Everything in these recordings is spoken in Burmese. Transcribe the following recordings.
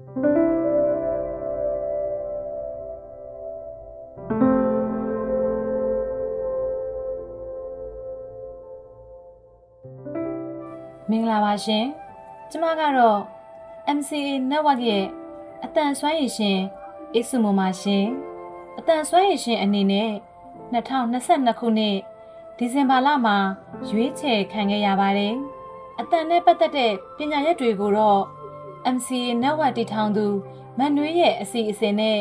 မင်္ဂလာပါရှင်ကျမကတော့ MCA Network ရဲ့အတန်ဆွမ်းရည်ရှင်အိစုမမရှင်အတန်ဆွမ်းရည်ရှင်အနေနဲ့2022ခုနှစ်ဒီဇင်ဘာလမှာရွေးချယ်ခံခဲ့ရပါတယ်အတန်နဲ့ပတ်သက်တဲ့ပညာရပ်တွေကိုတော့ MCA Network တည်ထောင်သူမန်နွေရဲ့အစီအစဉ်နဲ့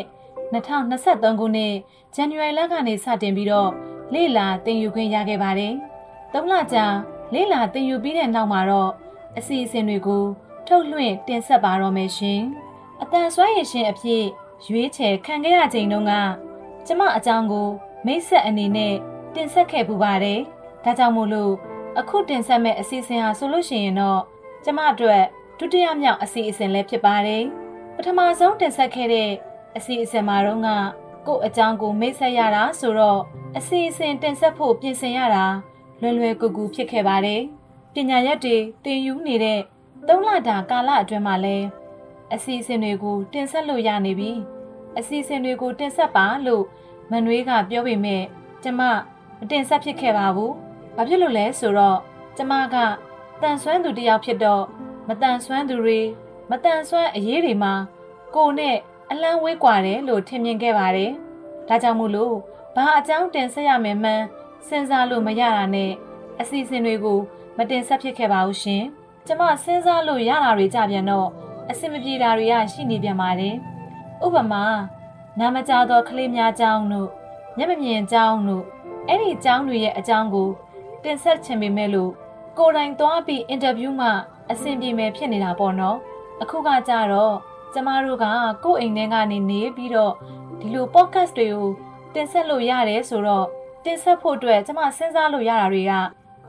2023ခုနှစ်ဇန်နဝါရီလကနေစတင်ပြီးတော့လေ့လာသင်ယူခွင့်ရခဲ့ပါတယ်။သုံးလကြာလေ့လာသင်ယူပြီးတဲ့နောက်မှာတော့အစီအစဉ်တွေကိုထုတ်လွှင့်တင်ဆက်ပါတော့မယ်ရှင်။အတန်ဆွမ်းရည်ရှင်အဖြစ်ရွေးချယ်ခံခဲ့ရချိန်တုန်းကကျမအကြောင်းကို မိတ်ဆက်အနေနဲ့တင်ဆက်ခဲ့ပူပါတယ်။ဒါကြောင့်မို့လို့အခုတင်ဆက်မဲ့အစီအစဉ်ဟာဆိုလို့ရှိရင်တော့ကျမအတွက် ဒုတိယမြောက်အစီအစဉ်လည်းဖြစ်ပါတယ်။ပထမဆုံးတင်ဆက်ခဲ့တဲ့အစီအစဉ်မှာတော့ကကို့အကြောင်းကိုမိတ်ဆက်ရတာဆိုတော့အစီအစဉ်တင်ဆက်ဖို့ပြင်ဆင်ရတာလွယ်လွယ်ကူကူဖြစ်ခဲ့ပါတယ်။ပညာရက်တွေတင်ယူနေတဲ့သုံးလတာကာလအတွင်းမှာလည်းအစီအစဉ်တွေကိုတင်ဆက်လို့ရနေပြီ။အစီအစဉ်တွေကိုတင်ဆက်ပါလို့မန်နွေးကပြောပေမဲ့ကျမမတင်ဆက်ဖြစ်ခဲ့ပါဘူး။ဘာဖြစ်လို့လဲဆိုတော့ကျမကတန်ဆွမ်းသူတယောက်ဖြစ်တော့ မတန်ဆွမ်းသူတွေမတန်ဆွမ်းအရေးတွေမှာကိုနဲ့အလန်းဝေးကွာတယ်လို့ထင်မြင်ခဲ့ပါတယ်။ဒါကြောင့်မို့လို့ဘာအကြောင်းတင်ဆက်ရမယ်မှန်းစဉ်းစားလို့မရတာနဲ့အစီအစဉ်တွေကိုမတင်ဆက်ဖြစ်ခဲ့ပါဘူးရှင်။ကျမစဉ်းစားလို့ရတာတွေကြပြန်တော့အဆင်မပြေတာတွေကရှိနေပြန်ပါတယ်။ဥပမာနာမကျသောကလေးများအကြောင်းတို့မျက်မမြင်အကြောင်းတို့အဲ့ဒီအကြောင်းတွေရဲ့အကြောင်းကိုတင်ဆက်ချင်ပေမဲ့လို့ကိုယ်တိုင်သွားပြီးအင်တာဗျူးမှ အဆင်ပြေမယ်ဖြစ်နေတာပေါ့နော်။အခုကကြတော့ကျမတို့ကကိုယ့်အိမ်ထဲကနေနေပြီးတော့ဒီလို podcast တွေကိုတင်ဆက်လို့ရတယ်ဆိုတော့တင်ဆက်ဖို့အတွက်ကျမစဉ်းစားလို့ရတာတွေက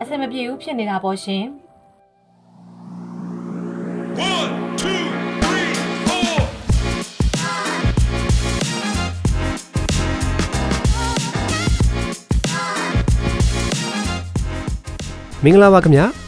အဆင်မပြေဘူးဖြစ်နေတာပေါ့ရှင် One, two, three, four. မင်္ဂလာပါခင်ဗျာ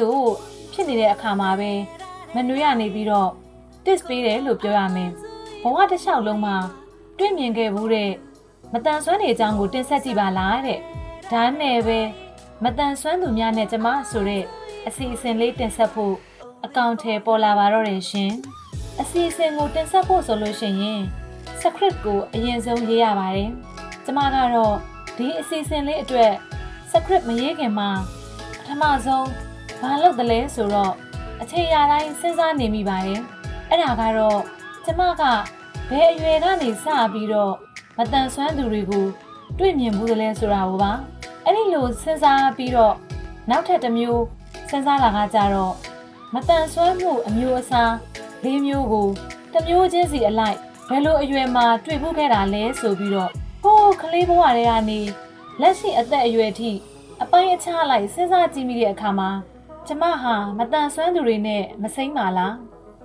လိုဖြစ်နေတဲ့အခါမှာပဲမနွေးရနေပြီးတော့ test ပေးတယ်လို့ပြောရမယ်ဘဝတစ်လျှောက်လုံးမှာတွေ့မြင်ခဲ့ဘူးတဲ့မတန်ဆွမ်းနေအကြောင်းကိုတင်ဆက်ကြည့်ပါလားတဲ့ဒါနဲ့ပဲမတန်ဆွမ်းသူများနဲ့ကျမဆိုတဲ့အစီအစဉ်လေးတင်ဆက်ဖို့အကောင့်ထဲပေါ်လာပါတော့တယ်ရှင်အစီအစဉ်ကိုတင်ဆက်ဖို့ဆိုလို့ရှိရင် script ကိုအရင်ဆုံးရေးရပါတယ်ကျမကတော့ဒီအစီအစဉ်လေးအတွက် script မရေးခင်မှာပထမဆုံး ဘာလုပ်တယ်လဲဆိုတော့အချိန်ရတိုင်းစဉ်းစားနေမိပါတယ်အဲ့ဒါကတော့ကျမကဘယ်အရွယ်ကနေစပြီးတော့မတန်ဆွမ်းသူတွေကိုတွေ့မြင်ဘူးလဲဆိုတာကိုပါအဲ့ဒီလိုစဉ်းစားပြီးတော့နောက်ထပ်တစ်မျိုးစဉ်းစားလာကကြတော့မတန်ဆွမ်းမှုအမျိုးအစား၄မျိုးကိုတစ်မျိုးချင်းစီအလိုက်ဘယ်လိုအရွယ်မှာတွေ့ဖို့ခဲ့တာလဲဆိုပြီးတော့ဟိုးကလေးဘဝတွေကနေလက်ရှိအသက်အရွယ်ထိအပိုင်းအခြားလိုက်စဉ်းစားကြည့်မိတဲ့အခါမှာ ကျမဟာမတန်ဆွမ်းသူတွေနဲ့မစိမ့်ပါလား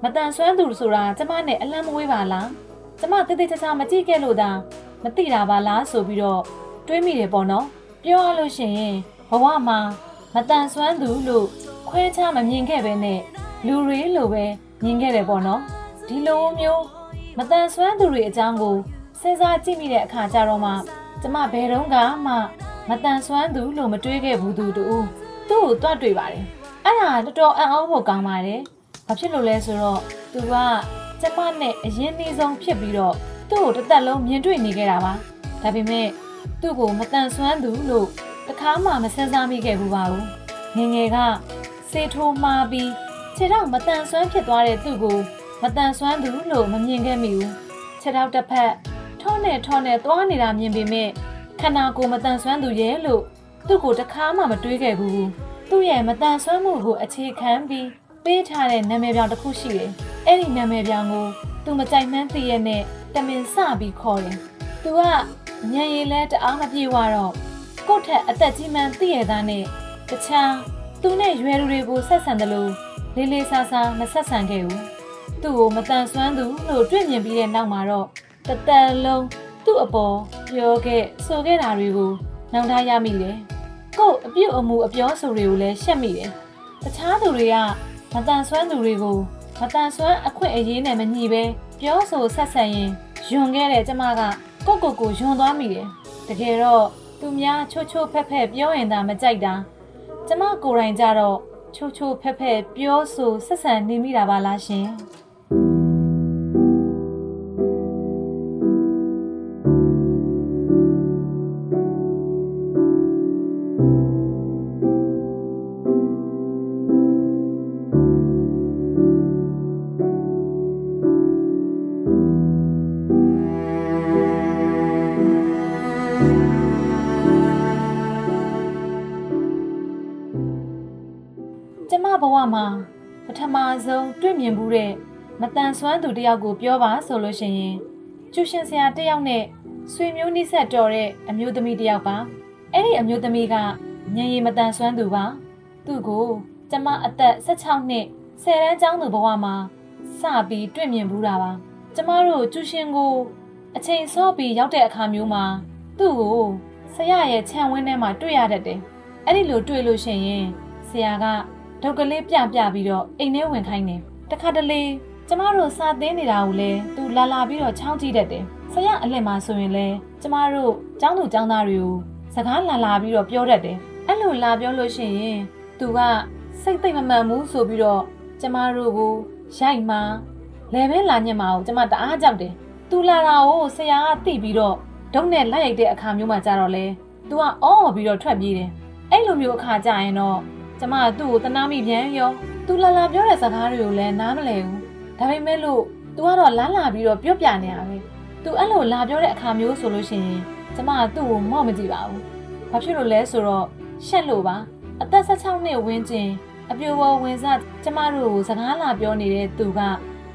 မတန်ဆွမ်းသူဆိုတာကျမနဲ့အလံမဝေးပါလားကျမတိတိကျကျမကြည့်ခဲ့လို့သာမသိတာပါလားဆိုပြီးတော့တွေးမိတယ်ပေါ့နော်ပြောရလို့ရှိရင်ဘဝမှာမတန်ဆွမ်းသူလို့ခွဲခြားမမြင်ခဲ့ပဲနဲ့လူတွေလိုပဲမြင်ခဲ့တယ်ပေါ့နော်ဒီလိုမျိုးမတန်ဆွမ်းသူတွေအကြောင်းကိုစဉ်းစားကြည့်မိတဲ့အခါကျတော့မှကျမဘယ်တော့မှမတန်ဆွမ်းသူလို့မတွေးခဲ့ဘူးသူတူသူ့ကိုတွတ်တွေ့ပါတယ် အဲ့ဒါတော်တော်အံ့ဩဖို့ကောင်းပါတယ်ဘာဖြစ်လို့လဲဆိုတော့သူကကျမနဲ့အရင်နှီးဆုံးဖြစ်ပြီးတော့သူ့ကိုတစ်သက်လုံးမြင်တွေ့နေခဲ့တာပါဒါပေမဲ့သူ့ကိုမတန်ဆွမ်းသူလို့တခါမှမစင်စားမိခဲ့ဘူးပါဘူးငယ်ငယ်ကစေထိုးမှားပြီးခြေထောက်မတန်ဆွမ်းဖြစ်သွားတဲ့သူ့ကိုမတန်ဆွမ်းသူလို့မမြင်ခဲ့မိဘူးခြေထောက်တစ်ဖက်ထောနဲ့ထောနဲ့သွားနေတာမြင်ပေမဲ့ခန္ဓာကိုယ်မတန်ဆွမ်းသူရဲ့လို့သူ့ကိုတခါမှမတွေးခဲ့ဘူး သူ့ရဲ့မတန်ဆွမ်းမှုကိုအခြေခံပြီးပေးထားတဲ့နာမည်ပြောင်တစ်ခုရှိတယ်အဲ့ဒီနာမည်ပြောင်ကိုသူမကြိုက်မှန်းသိရနဲ့တမင်စပြီးခေါ်တယ်သူကညံရည်လဲတအားမပြေဝတော့ကို့ထက်အသက်ကြီးမှန်းသိရတာနဲ့တခြားသူနဲ့ရွယ်လူတွေကိုဆက်ဆံတယ်လို့လေးလေးစားစားမဆက်ဆံခဲ့ဘူးသူ့ကိုမတန်ဆွမ်းသူလို့တွေ့မြင်ပြီးတဲ့နောက်မှာတော့တသက်လုံးသူ့အပေါ်ပြောခဲ့ဆိုခဲ့တာတွေကိုနှောင်ထားရမိတယ် ကို့အပြုတ်အမူအပြောဆိုတွေကိုလည်းရှက်မိတယ်တခြားသူတွေကမတန်ဆွမ်းသူတွေကိုမတန်ဆွမ်းအခွင့်အရေးနဲ့မညီပဲပြောဆိုဆက်ဆံရင်ယွန်ခဲ့တဲ့ကျမကကိုကိုကိုယွန်သွားမိတယ်တကယ်တော့သူများချိုးချိုးဖက်ဖက်ပြောရင်သာမကြိုက်တာကျမကိုယ်တိုင်ကြတော့ချိုးချိုးဖက်ဖက်ပြောဆိုဆက်ဆံနေမိတာပါလားရှင် မဘဝမှာပထမဆုံးတွေ့မြင်မှုတဲ့မတန်ဆွမ်းသူတယောက်ကိုပြောပါဆိုလို့ရှိရင်ကျူရှင်ဆရာတယောက်နဲ့ဆွေမျိုးနှိဆက်တော်တဲ့အမျိုးသမီးတယောက်ပါအဲ့ဒီအမျိုးသမီးကညင်ရီမတန်ဆွမ်းသူပါ သူ့ကိုကျမအသက်16နှစ်ဆယ်တန်းကျောင်းသူဘဝမှာစပြီးတွေ့မြင်ဘူးတာပါကျမတို့ကျူရှင်ကိုအချိန်စောပြီးရောက်တဲ့အခါမျိုးမှာသူ့ကိုဆရာရဲ့ခြံဝင်းထဲမှာတွေ့ရတတ်တယ်အဲ့ဒီလိုတွေ့လို့ရှိရင်ဆရာက ဒုတ်ကလေးပြပြပြီးတော့အိမ်ထဲဝင်ခိုင်းတယ်တခါတလေကျမတို့စာသင်နေတာကိုလည်းသူလာလာပြီးတော့ချောင်းကြည့်တတ်တယ်ဆရာအလှင့်မှာဆိုရင်လည်းကျမတို့ကျောင်းသူကျောင်းသားတွေကိုစကားလာလာပြီးတော့ပြောတတ်တယ်အဲ့လိုလာပြောလို့ရှိရင်သူကစိတ်သိမ့်မမှန်ဘူးဆိုပြီးတော့ကျမတို့ကိုရိုက်မှာလဲပဲလာညက်မှာကိုကျမတအားကြောက်တယ်သူလာတာကိုဆရာကသိပြီးတော့ဒုံနဲ့လိုက်ရိုက်တဲ့အခါမျိုးမှကြတော့လေသူကအော်ပြီးတော့ထွက်ပြေးတယ်အဲ့လိုမျိုးအခါကြရင်တော့ ကျမကသူ့ကိုတနာမိပြန်ရောသူလာလာပြောတဲ့စကားတွေကိုလည်းနားမလည်ဘူးဒါပေမဲ့လို့ तू ကတော့လာလာပြီးတော့ပြောပြနေရပဲ तू အဲ့လိုလာပြောတဲ့အခါမျိုးဆိုလို့ရှိရင်ကျမကသူ့ကိုမော့မကြည့်ပါဘူးဘာဖြစ်လို့လဲဆိုတော့ရှက်လို့ပါအသက်16နှစ်ဝန်းကျင်အပြိုဝဝင်စားကျမတို့ကိုစကားလာပြောနေတဲ့သူက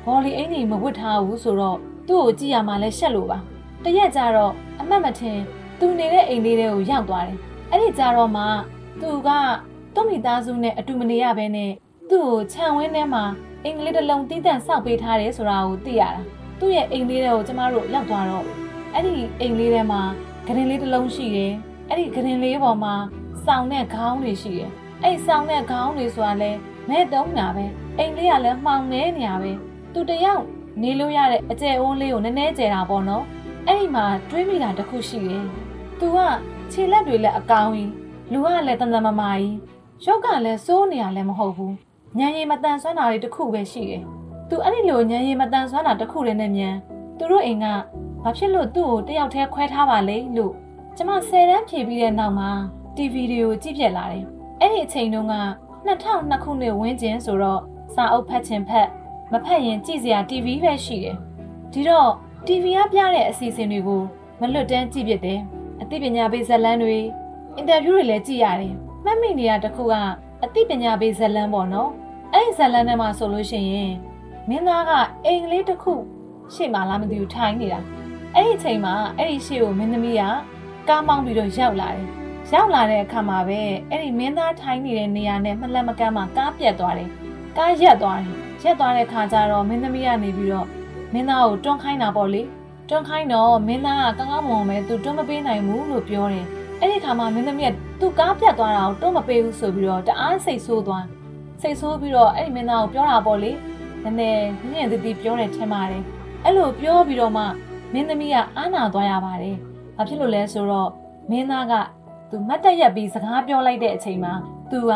ဘော်လီအင်ကြီးမဝတ်ထားဘူးဆိုတော့သူ့ကိုကြည့်ရမှလည်းရှက်လို့ပါတရက်ကြတော့အမှတ်မထင်သူနေတဲ့အိမ်လေးတွေကိုရောက်သွားတယ်အဲ့ဒီကြတော့မှသူက သူ့မိသားစုနဲ့အတူမနေရဘဲနဲ့သူ့ကိုခြံဝင်းထဲမှာအင်္ဂလိပ်တစ်လုံးတီးတန့်စောက်ပေးထားတယ်ဆိုတာကိုသိရတာသူ့ရဲ့အိမ်လေးတွေကိုကျမတို့ရောက်သွားတော့အဲ့ဒီအိမ်လေးထဲမှာဂရင်လေးတစ်လုံးရှိတယ်အဲ့ဒီဂရင်လေးပေါ်မှာစောင်းတဲ့ခေါင်းတွေရှိတယ်အဲ့စောင်းတဲ့ခေါင်းတွေဆိုတာလဲမဲ့တုံးတာပဲအိမ်လေးကလည်းမှောင်နေနေရပဲသူတယောက်နေလို့ရတဲ့အကျယ်အိုးလေးကိုနည်းနည်းကျယ်တာပေါ့နော်အဲ့ဒီမှာတွေးမိတာတစ်ခုရှိတယ်သူကခြေလက်တွေလည်းအကောင်းကြီးလူကလည်းတန်တန်မာမာကြီး ရုပ်ကလည်းစိုးနေရလည်းမဟုတ်ဘူးညံရည်မတန်ဆွမ်းတာတွေတစ်ခုပဲရှိတယ်သူအဲ့ဒီလိုညံရည်မတန်ဆွမ်းတာတစ်ခုတည်းနဲ့မြန်သူတို့အိမ်ကဘာဖြစ်လို့သူ့ကိုတယောက်တည်းခွဲထားပါလဲလို့ကျမ10တန်းဖြည့်ပြီးတဲ့နောက်မှာ TV တွေကိုကြည့်ပြက်လာတယ်အဲ့ဒီအချိန်တုန်းက2002ခုနှစ်ဝန်းကျင်ဆိုတော့စာအုပ်ဖတ်ချင်ဖတ်မဖတ်ရင်ကြည့်စရာ TV ပဲရှိတယ်ဒီတော့ TV ကပြတဲ့အစီအစဉ်တွေကိုမလွတ်တမ်းကြည့်ပြတယ်အသိပညာပေးဇာတ်လမ်းတွေအင်တာဗျူးတွေလည်းကြည့်ရတယ် မှတ်မိနေရတစ်ခုကအသိပညာပေးဇာတ်လမ်းပေါ့နော်အဲ့ဒီဇာတ်လမ်းထဲမှာဆိုလို့ရှိရင်မင်းသားကအိမ်ကလေးတစ်ခုရှေ့မှာလားမသိဘူးထိုင်နေတာအဲ့ဒီအချိန်မှာအဲ့ဒီရှေ့ကိုမင်းသမီးကကားမောင်းပြီးတော့ရောက်လာတယ်ရောက်လာတဲ့အခါမှာပဲအဲ့ဒီမင်းသားထိုင်နေတဲ့နေရာနဲ့မလက်မကမ်းမှာကားပြတ်သွားတယ်ကားရက်သွားတယ်ရက်သွားတဲ့ခါကျတော့မင်းသမီးကနေပြီးတော့မင်းသားကိုတွန်းခိုင်းတာပေါ့လေတွန်းခိုင်းတော့မင်းသားကကောင်းကောင်းမွန်မွန်ပဲသူတွန်းမပေးနိုင်ဘူးလို့ပြောတယ် အဲ့ဒီခါမှာမင်းသမီးကသူ့ကားပြတ်သွားတာကိုတွန်းမပေးဘူးဆိုပြီးတော့တအားစိတ်ဆိုးသွားစိတ်ဆိုးပြီးတော့အဲ့ဒီမင်းသားကိုပြောတာပေါ့လေနည်းနည်းညင်တည်တည်ပြောတယ်ထင်ပါတယ်အဲ့လိုပြောပြီးတော့မှမင်းသမီးကအာနာသွားရပါတယ်ဘာဖြစ်လို့လဲဆိုတော့မင်းသားကသူမတ်တက်ရက်ပြီးစကားပြောလိုက်တဲ့အချိန်မှာသူက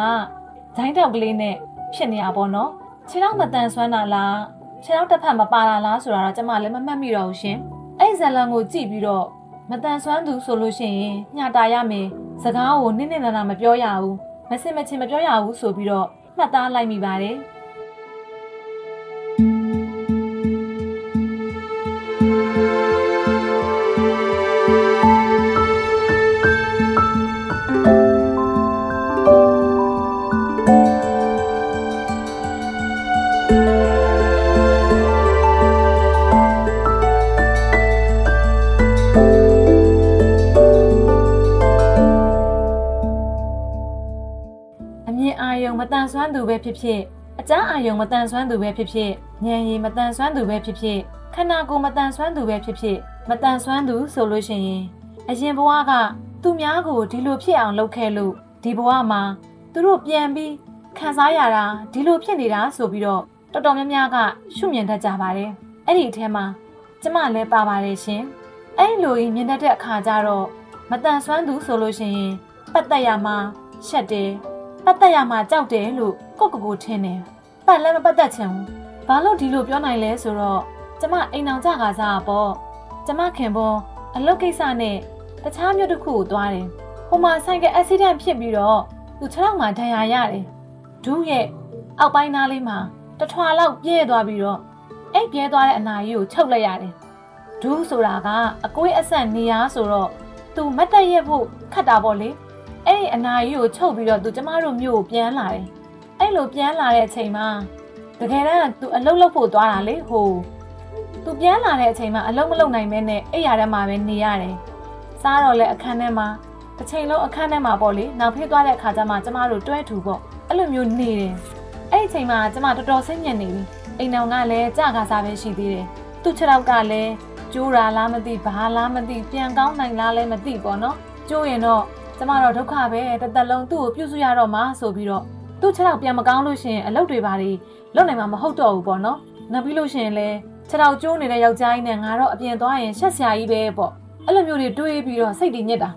ဂျိုင်းတောက်ကလေးနဲ့ဖြစ်နေတာပေါ့နော်ခြေထောက်မတန်ဆွမ်းတာလားခြေထောက်တစ်ဖက်မပါတာလားဆိုတာတော့ကျွန်မလည်းမမှတ်မိတော့ဘူးရှင်အဲ့ဒီဇလန်ကိုကြည့်ပြီးတော့ မတန်ဆွမ်းသူဆိုလို့ရှိရင်ညှတာရမယ်စကားကိုနစ်နစ်နာနာမပြောရဘူးမစင်မချင်းမပြောရဘူးဆိုပြီးတော့မှတ်သားလိုက်မိပါတယ် ဖြစ်ဖြစ်အကြမ်းအာယုံမတန်ဆွမ်းသူပဲဖြစ်ဖြစ်ဉာဏ်ရည်မတန်ဆွမ်းသူပဲဖြစ်ဖြစ်ခန္ဓာကိုယ်မတန်ဆွမ်းသူပဲဖြစ်ဖြစ်မတန်ဆွမ်းသူဆိုလို့ရှိရင်အရင်ဘဝကသူများကိုဒီလိုဖြစ်အောင်လုပ်ခဲ့လို့ဒီဘဝမှာသူတို့ပြန်ပြီးခံစားရတာဒီလိုဖြစ်နေတာဆိုပြီးတော့တော်တော်များများကရှုမြင်တတ်ကြပါတယ်အဲ့ဒီအထဲမှာကျမလည်းပါပါတယ်ရှင်အဲ့လိုကြီးမြင်တတ်တဲ့အခါကျတော့မတန်ဆွမ်းသူဆိုလို့ရှိရင်ပတ်သက်ရမှာရှက်တယ် ပတ်သက်ရမှာကြောက်တယ်လို့ကိုယ့်ကိုယ်ကိုထင်တယ်ပတ်လည်းမပတ်သက်ချင်ဘူးဘာလို့ဒီလိုပြောနိုင်လဲဆိုတော့ကျမအိမ်အောင်ကြကားစားပေါ့ကျမခင်ပွန်အလုပ်ကိစ္စနဲ့တခြားမြို့တစ်ခုကိုသွားတယ်ဟိုမှာဆိုင်ကအက်ဆီဒန့်ဖြစ်ပြီးတော့သူခြေထောက်မှာဒဏ်ရာရတယ်ဒူးရဲ့အောက်ပိုင်းသားလေးမှာတထွာလောက်ပြဲသွားပြီးတော့အဲ့ပြဲသွားတဲ့အနာကြီးကိုချုပ်လိုက်ရတယ်ဒူးဆိုတာကအကွေးအဆက်နေရဆိုတော့သူမတ်တက်ရက်ဖို့ခတ်တာပေါ့လေ အဲ့ဒီအနာကြီးကိုချုပ်ပြီးတော့သူကျမတို့မြို့ကိုပြန်လာတယ်အဲ့လိုပြန်လာတဲ့အချိန်မှာတကယ်တမ်းသူအလုတ်လုတ်ဖို့သွားတာလေဟိုသူပြန်လာတဲ့အချိန်မှာအလုတ်မလုတ်နိုင်မဲနဲ့အဲ့ရထဲမှာပဲနေရတယ်စားတော့လဲအခန်းထဲမှာတစ်ချိန်လုံးအခန်းထဲမှာပေါ့လေနောက်ဖေးသွားတဲ့အခါကျမှကျမတို့တွဲထူပေါ့အဲ့လိုမျိုးနေတယ်အဲ့ဒီအချိန်မှာကျမတော်တော်စိတ်ညစ်နေပြီအိမ်အောင်ကလည်းကြကားစားပဲရှိသေးတယ်သူ့ခြေထောက်ကလည်းကျိုးတာလားမသိဘာလားမသိပြန်ကောင်းနိုင်လားလည်းမသိပေါ့နော်ကျိုးရင်တော့ ကျမတော့ဒုက္ခပဲတစ်သက်လုံးသူ့ကိုပြုစုရတော့မှာဆိုပြီးတော့သူ့ခြေထောက်ပြန်မကောင်းလို့ရှိရင်အလုပ်တွေပါတွေလုပ်နိုင်မှာမဟုတ်တော့ဘူးပေါ့နော်နောက်ပြီးလို့ရှိရင်လည်းခြေထောက်ကျိုးနေတဲ့ယောက်ျားကြီးနဲ့ငါတော့အပြင်သွားရင်ရှက်စရာကြီးပဲပေါ့အဲ့လိုမျိုးတွေတွေးပြီးတော့စိတ်တည်ညစ်တာ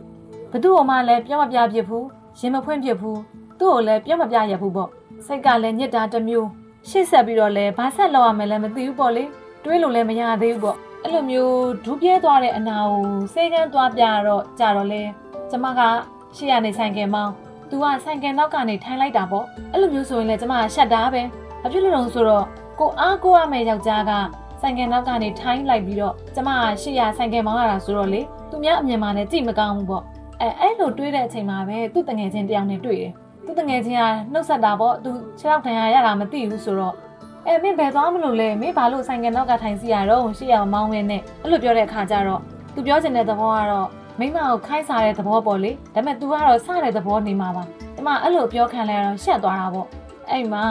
ဘသူ့ဟိုမှလည်းပြောမပြဖြစ်ဘူးရင်မဖွင့်ဖြစ်ဘူးသူ့ကိုလည်းပြောမပြရဘူးပေါ့စိတ်ကလည်းညစ်တာတစ်မျိုးရှေ့ဆက်ပြီးတော့လည်းဘာဆက်လောက်ရမယ်လဲမသိဘူးပေါ့လေတွေးလို့လည်းမရသေးဘူးပေါ့အဲ့လိုမျိုးဒူးပြဲသွားတဲ့အနာကိုစေကန်းသွားပြတော့ကြတော့လေ ကျမကရှေ့ရနေဆိုင်ကယ်မောင်းသူကဆိုင်ကယ်နောက်ကနေထိုင်လိုက်တာပေါ့အဲ့လိုမျိုးဆိုရင်လည်းကျမကရှက်တာပဲဘာဖြစ်လို့လဲဆိုတော့ကိုအားကိုရမယ့်ယောက်ျားကဆိုင်ကယ်နောက်ကနေထိုင်းလိုက်ပြီးတော့ကျမကရှေ့ရဆိုင်ကယ်မောင်းရတာဆိုတော့လေသူများအမြင်မှလည်းကြည့်မကောင်းဘူးပေါ့အဲအဲ့လိုတွေးတဲ့အချိန်မှာပဲသူ့တငယ်ချင်းတယောက်နဲ့တွေ့တယ်သူတငယ်ချင်းကနှုတ်ဆက်တာပေါ့သူခြေထောက်ထန်ရရတာမသိဘူးဆိုတော့အဲမင်းဘယ်သွားမလို့လဲမင်းဘာလို့ဆိုင်ကယ်နောက်ကထိုင်စီရတော့ရှေ့ရမောင်းဝင်းနဲ့အဲ့လိုပြောတဲ့အခါကျတော့သူပြောချင်တဲ့သဘောကတော့ မိမကိုခိုင်းစားတဲ့သဘောပေါ့လေဒါပေမဲ့ तू ကတော့စတဲ့သဘောနေမှာပါဒီမှာအဲ့လိုပြောခံလဲတော့ရှက်သွားတာပေါ့အဲ့မှာ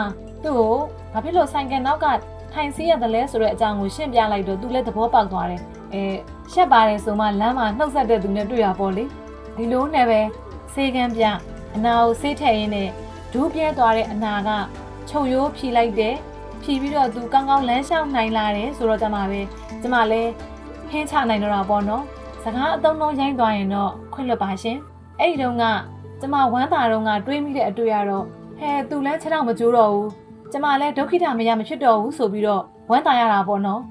သူ့ကိုဘာဖြစ်လို့ဆိုင်ကယ်နောက်ကထိုင်စီးရတယ်လဲဆိုတဲ့အကြောင်းကိုရှင်းပြလိုက်တော့ तू လည်းသဘောပေါက်သွားတယ်အဲရှက်ပါတယ်ဆိုမှလမ်းမှာနှုတ်ဆက်တဲ့သူနဲ့တွေ့ရပေါ့လေဒီလိုနဲ့ပဲစေကန်းပြအနာကိုဆေးထည့်ရင်းနဲ့ဒူးပြဲသွားတဲ့အနာကချုပ်ရိုးဖြီလိုက်တယ်ဖြီပြီးတော့သူကောင်းကောင်းလမ်းလျှောက်နိုင်လာတယ်ဆိုတော့ကျမပဲကျမလည်းဟင်းချနိုင်တော့တာပေါ့နော် စကားအသုံးလုံးရိုင်းသွားရင်တော့ခွင့်လွတ်ပါရှင်အဲ့ဒီတုန်းကကျမဝမ်းသာတုန်းကတွေးမိတဲ့အတွေ့အရတော့ဟဲသူလည်းခြေထောက်မကျိုးတော့ဘူးကျမလည်းဒုက္ခိတမရမဖြစ်တော့ဘူးဆိုပြီးတော့ဝမ်းသာရတာပေါ့နော်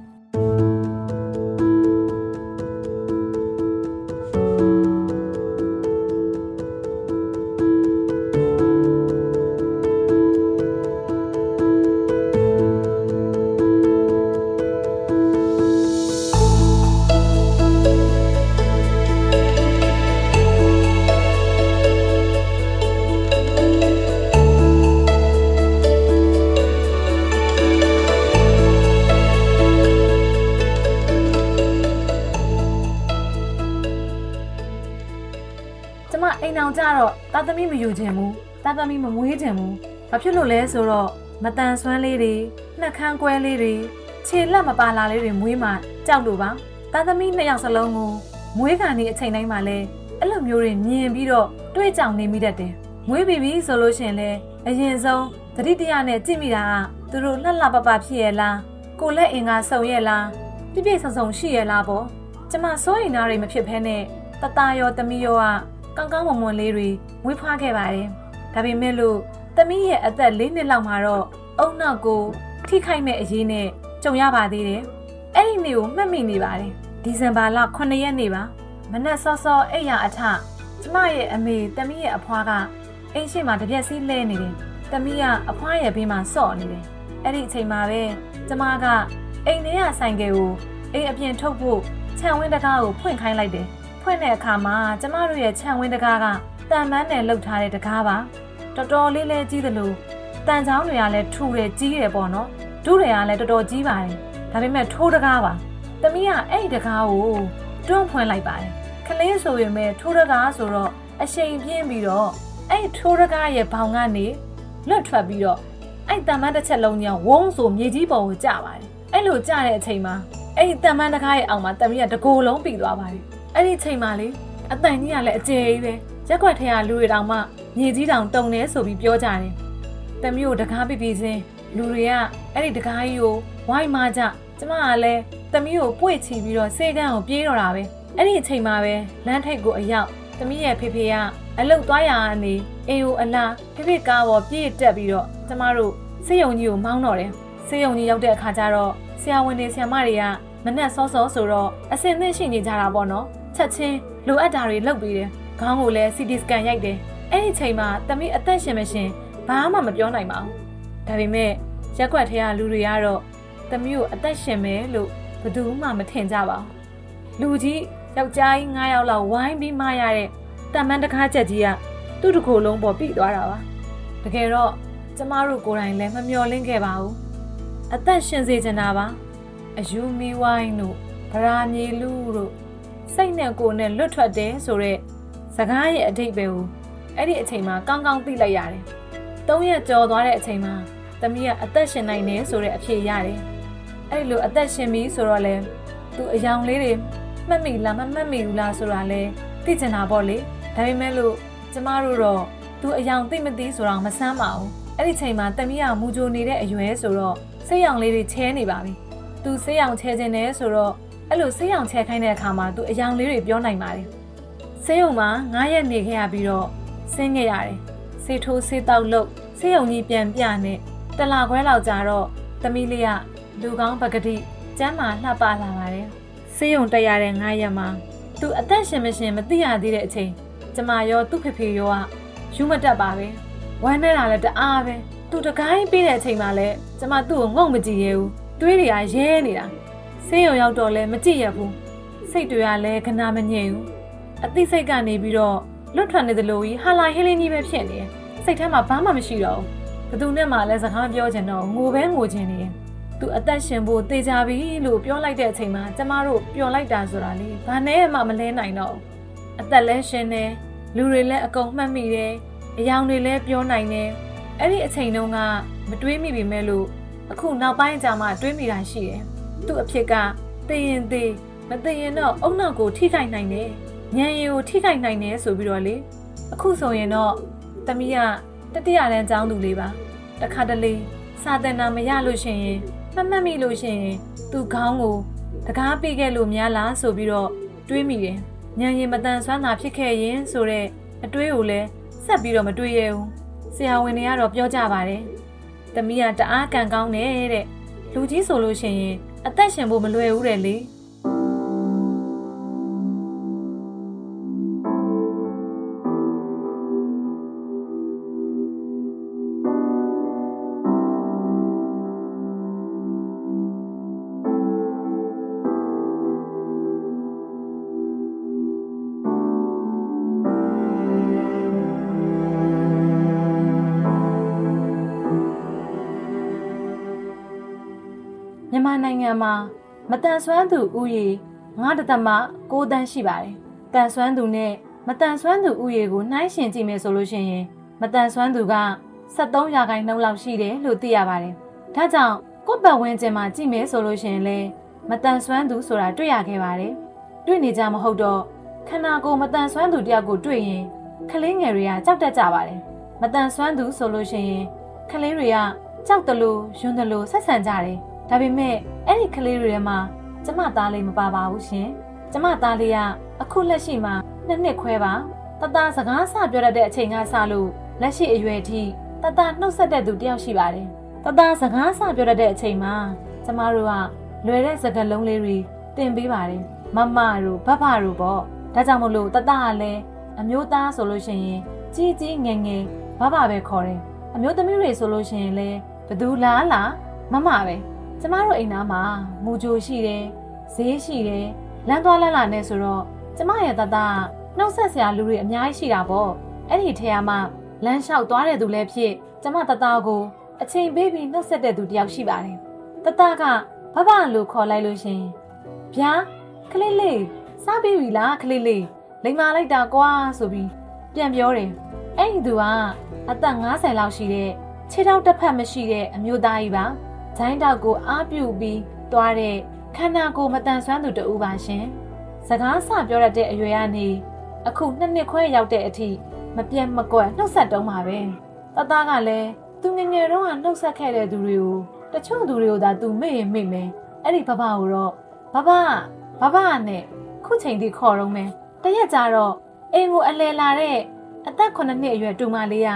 တာသမီမယူခြင်းဘူးတာသမီမမွေးခြင်းဘူးဘာဖြစ်လို့လဲဆိုတော့မတန်ဆွမ်းလေးတွေနှက်ခမ်းကွဲလေးတွေခြေလက်မပါလာလေးတွေမွေးမှကြောက်လို့ပါတာသမီနှစ်ယောက်စလုံးကိုမွေးခံနေအချိန်တိုင်းမှာလဲအဲ့လိုမျိုးတွေမြင်ပြီးတော့တွေးကြောင်နေမိတတ်တယ်မွေးပြီးပြီဆိုလို့ရှရင်လဲအရင်ဆုံးသတိတရားနဲ့ကြည့်မိတာကသူတို့လှလှပပဖြစ်ရဲ့လားကိုလက်အင်ကစုံရဲ့လားပြည့်ပြည့်စုံစုံရှိရဲ့လားပေါ့ကျမစိုးရိမ်တာတွေမဖြစ်ဘဲနဲ့တတရောတမီရောက ကောင်းကောင်းမွန်မွန်လေးတွေမွေးဖွားခဲ့ပါတယ်။ဒါပေမဲ့လို့သမီးရဲ့အသက်၄နှစ်လောက်မှာတော့အုံနောက်ကိုထိခိုက်မဲ့အရေးနဲ့ကြုံရပါသေးတယ်။အဲ့ဒီနေ့ကိုမှတ်မိနေပါတယ်။ဒီဇင်ဘာလ9ရက်နေ့ပါ။မနက်စောစောအိပ်ရအထကျမရဲ့အမေသမီးရဲ့အဖွားကအိမ်ရှိမှတပြက်စီးလဲနေတယ်။သမီးကအဖွားရဲ့ဘေးမှာစော့နေတယ်။အဲ့ဒီအချိန်မှာပဲကျမကအိမ်ထဲကဆိုင်ကယ်ကိုအိမ်အပြင်ထုတ်ဖို့ခြံဝင်းတကားကိုဖွင့်ခိုင်းလိုက်တယ်။ ဖွင့်တဲ့အခါမှာကျမတို့ရဲ့ခြံဝင်းတကားကတန်မန်းနဲ့လှုပ်ထားတဲ့တကားပါတော်တော်လေးလေးကြီးသလိုတန်ချောင်းတွေကလည်းထူတယ်ကြီးတယ်ပေါ့နော်ဒုတွေကလည်းတော်တော်ကြီးပါတယ်ဒါပေမဲ့ထိုးတကားပါသမီးကအဲ့ဒီတကားကိုတွန်းဖွင့်လိုက်ပါတယ်ခလေးဆိုရင်ပဲထိုးတကားဆိုတော့အရှိန်ပြင်းပြီးတော့အဲ့ဒီထိုးတကားရဲ့ဘောင်ကနေလွတ်ထွက်ပြီးတော့အဲ့တန်မန်းတစ်ချက်လုံးကြီးဝုန်းဆိုမြေကြီးပေါ်ကိုကျပါတယ်အဲ့လိုကျတဲ့အချိန်မှာအဲ့ဒီတန်မန်းတကားရဲ့အောက်မှာတမီးကတကိုယ်လုံးပြီးသွားပါတယ် အဲ့ဒီအချိန်မှာလေအတန်ကြီးကလည်းအကျယ်ကြီးပဲရက်ွက်ထဲကလူတွေတောင်မှမြေကြီးတောင်တုံနေဆိုပြီးပြောကြတယ်တမီးကိုတကားပြပြချင်းလူတွေကအဲ့ဒီတကားကြီးကိုဝိုင်းမကြကျမကလည်းတမီးကိုပွေ့ချီပြီးတော့စေကန်းကိုပြေးတော့တာပဲအဲ့ဒီအချိန်မှာပဲလမ်းထိပ်ကိုအရောက်တမီးရဲ့ဖေဖေကအလုတ်သွားရကနေအိမ်ကိုအလားဖေဖေကားပေါ်ပြေးတက်ပြီးတော့ကျမတို့စေယုံကြီးကိုမောင်းတော့တယ်စေယုံကြီးရောက်တဲ့အခါကျတော့ဆရာဝန်တွေဆရာမတွေကမနဲ့စောစောဆိုတော့အစင်သင့်ရှိနေကြတာပေါ့နော် ချက်ချင်းလိုအပ်တာတွေလုပ်ပြီးတယ်ခေါင်းကိုလည်း CT scan ရိုက်တယ်အဲ့ဒီချိန်မှာတမီးအသက်ရှင်မရှင်ဘာမှမပြောနိုင်ပါဘူးဒါပေမဲ့ရက်ွက်ထဲကလူတွေကတော့တမီးကိုအသက်ရှင်မယ်လို့ဘယ်သူမှမထင်ကြပါဘူးလူကြီးယောက်ျားကြီး9ယောက်လောက်ဝိုင်းပြီးမရတဲ့တမန်တကားချက်ကြီးကသူ့တစ်ကိုယ်လုံးပေါ်ပြီးသွားတာပါတကယ်တော့ကျမတို့ကိုယ်တိုင်လည်းမမျှော်လင့်ခဲ့ပါဘူးအသက်ရှင်စေချင်တာပါအယူမီဝိုင်းတို့ဗရာမြေလူတို့ စိတ်နဲ့ကိုယ်နဲ့လွတ်ထွက်တယ်ဆိုတော့စကားရဲ့အထိပ္ပယ်ကိုအဲ့ဒီအချိန်မှာကောင်းကောင်းသိလိုက်ရတယ်။သုံးရက်ကြော်သွားတဲ့အချိန်မှာသမီးကအသက်ရှင်နိုင်တယ်ဆိုတဲ့အဖြေရတယ်။အဲ့လိုအသက်ရှင်ပြီဆိုတော့လေသူအယောင်လေးတွေမှတ်မိလားမမှတ်မိဘူးလားဆိုတာလဲသိချင်တာပေါ့လေ။ဒါပေမဲ့လို့ကျမတို့တော့သူအယောင်သိမသိဆိုတော့မဆမ်းပါဘူး။အဲ့ဒီချိန်မှာသမီးကမူကြိုနေတဲ့အရွယ်ဆိုတော့စိတ်ရောင်လေးတွေချဲနေပါပြီ။သူစိတ်ရောင်ချဲခြင်းနဲ့ဆိုတော့ အဲ့လိုစိတ်ရောင်ချဲခိုင်းတဲ့အခါမှာသူအယောင်လေးတွေပြောနိုင်ပါတယ်။ဆေးရုံမှာ9ရက်နေခဲ့ရပြီးတော့ဆင်းခဲ့ရတယ်။ဆေးထိုးဆေးတောက်လို့ဆေးရုံကြီးပြန်ပြနဲ့တလာခွဲလောက်ကြာတော့သမီးလေးကလူကောင်းပကတိကျမ်းမာလှပလာပါတယ်။ဆေးရုံတက်ရတဲ့9ရက်မှာသူအသက်ရှင်မရှင်မသိရသေးတဲ့အချိန်ကျမရောသူ့ဖေဖေရောကယူမတက်ပါပဲ။ဝမ်းနေတာလည်းတအားပဲ။သူတကိုင်းပေးတဲ့အချိန်မှာလည်းကျမသူ့ကိုငုံမကြည့်ရဘူး။သွေးတွေကရဲနေတာ။ ဆေးရုံရောက်တော့လည်းမကြည့်ရဘူး။စိတ်တွေကလည်းခဏမငြိမ်ဘူး။အသိစိတ်ကနေပြီးတော့လွတ်ထွက်နေသလိုကြီးဟာလာဟင်းလင်းကြီးပဲဖြစ်နေတယ်။စိတ်ထဲမှာဘာမှမရှိတော့ဘူး။ဘသူနဲ့မှလည်းစကားပြောချင်တော့ငိုပဲငိုချင်နေတယ်။သူအသက်ရှင်ဖို့တေချာပြီလို့ပြောလိုက်တဲ့အချိန်မှာကျမတို့ပျော်လိုက်တာဆိုတာလေဘာနဲ့မှမလဲနိုင်တော့အသက်လဲရှင်နေလူတွေလည်းအကုန်မှတ်မိတယ်။အယောင်တွေလည်းပြောနိုင်တယ်။အဲ့ဒီအချိန်တုန်းကမတွေးမိပြီမဲ့လို့အခုနောက်ပိုင်းကျမှတွေးမိတာရှိတယ်။ သူ့အဖြစ်ကသိရင်သိမသိရင်တော့အုံနောက်ကိုထိခိုက်နိုင်တယ်။ညံရီကိုထိခိုက်နိုင်တယ်ဆိုပြီးတော့လေအခုဆိုရင်တော့တမီးကတတိယတန်းကျောင်းသူလေးပါတခါတလေစာသင်တာမရလို့ရှိရင်မမှတ်မိလို့ရှိရင်သူ့ခေါင်းကိုတကားပေးခဲ့လို့များလားဆိုပြီးတော့တွေးမိတယ်ညံရင်မတန်ဆွမ်းတာဖြစ်ခဲ့ရင်ဆိုတော့အတွေးကိုလည်းဆက်ပြီးတော့မတွေးရဘူးဆရာဝန်တွေကတော့ပြောကြပါတယ်တမီးကတအားကန်ကောင်းတယ်တဲ့လူကြီးဆိုလို့ရှိရင် အသက်ရှင်ဖို့မလွယ်ဘူးတဲ့လေ န်မာနိုင်ငံမှာမတန်ဆွမ်းသူဥယေ9တသမ6တန်းရှိပါတယ်။တန်ဆွမ်းသူနဲ့မတန်ဆွမ်းသူဥယေကိုနှိုင်းယှဉ်ကြည့်မယ်ဆိုလို့ရှိရင်မတန်ဆွမ်းသူက73ရာခိုင်နှုန်းလောက်ရှိတယ်လို့သိရပါတယ်။ဒါကြောင့်ကိုယ့်ဘက်ဝန်းကျင်မှာကြည့်မယ်ဆိုလို့ရှိရင်လည်းမတန်ဆွမ်းသူဆိုတာတွေ့ရခဲ့ပါတယ်။တွေ့နေကြမဟုတ်တော့ခန္ဓာကိုယ်မတန်ဆွမ်းသူတယောက်ကိုတွေ့ရင်ကလေးငယ်တွေကကြောက်တတ်ကြပါတယ်။မတန်ဆွမ်းသူဆိုလို့ရှိရင်ကလေးတွေကကြောက်တယ်လို့ယွန်းတယ်လို့ဆက်ဆံကြတယ်။ ဒါပေမဲ့အဲ့ဒီကလေးတွေထဲမှာကျမသားလေးမပါပါဘူးရှင်။ကျမသားလေးကအခုလက်ရှိမှာနှစ်နှစ်ခွဲပါ။တတစကားစပြောတတ်တဲ့အချိန်ကစလို့လက်ရှိအရွယ်ထိတတနှုတ်ဆက်တဲ့သူတယောက်ရှိပါတယ်။တတစကားစပြောတတ်တဲ့အချိန်မှာကျမတို့ကလွယ်တဲ့စကားလုံးလေးတွေသင်ပေးပါတယ်။မမတို့ဘဘတို့ပေါ့။ဒါကြောင့်မို့လို့တတကလည်းအမျိုးသားဆိုလို့ရှိရင်ကြီးကြီးငယ်ငယ်ဘဘပဲခေါ်တယ်။အမျိုးသမီးတွေဆိုလို့ရှိရင်လည်းဘသူလားလားမမပဲ။ ကျမတို့အိမ်သားမှာမူကြိုရှိတယ်ဈေးရှိတယ်လမ်းသွားလမ်းလာနဲ့ဆိုတော့ကျမရဲ့တတနှုတ်ဆက်စရာလူတွေအများကြီးရှိတာပေါ့အဲ့ဒီထဲမှာလမ်းလျှောက်သွားတဲ့သူလည်းဖြစ်ကျမတတကိုအချိန်ပေးပြီးနှုတ်ဆက်တဲ့သူတယောက်ရှိပါတယ်တတကဘဘလို့ခေါ်လိုက်လို့ရှင်ဗျာခလေးလေးစားပြီးပြီလားခလေးလေးလိမ်မာလိုက်တာကွာဆိုပြီးပြန်ပြောတယ်အဲ့ဒီသူကအသက်50လောက်ရှိတဲ့ခြေထောက်တစ်ဖက်မရှိတဲ့အမျိုးသားကြီးပါ။ ဂျိုင်းတောက်ကိုအားပြုပြီးသွားတဲ့ခန္ဓာကိုယ်မတန်ဆွမ်းသူတဦးပါရှင်။စကားဆပြောရတဲ့အရွယ်ကနေအခုနှစ်နှစ်ခွဲရောက်တဲ့အထိမပြတ်မကွက်နှုတ်ဆက်တုံးပါပဲ။တသားကလည်းသူငယ်ငယ်တုန်းကနှုတ်ဆက်ခဲ့တဲ့သူတွေကိုတချို့သူတွေကိုသာသူမေ့ရင်မေ့မယ်။အဲ့ဒီဘဘကိုတော့ဘဘဘဘနဲ့ခုချိန်ထိခေါ်တော့မယ်။တရက်ကြတော့အိမ်ကိုအလဲလာတဲ့အသက်9နှစ်အရွယ်တူမလေးက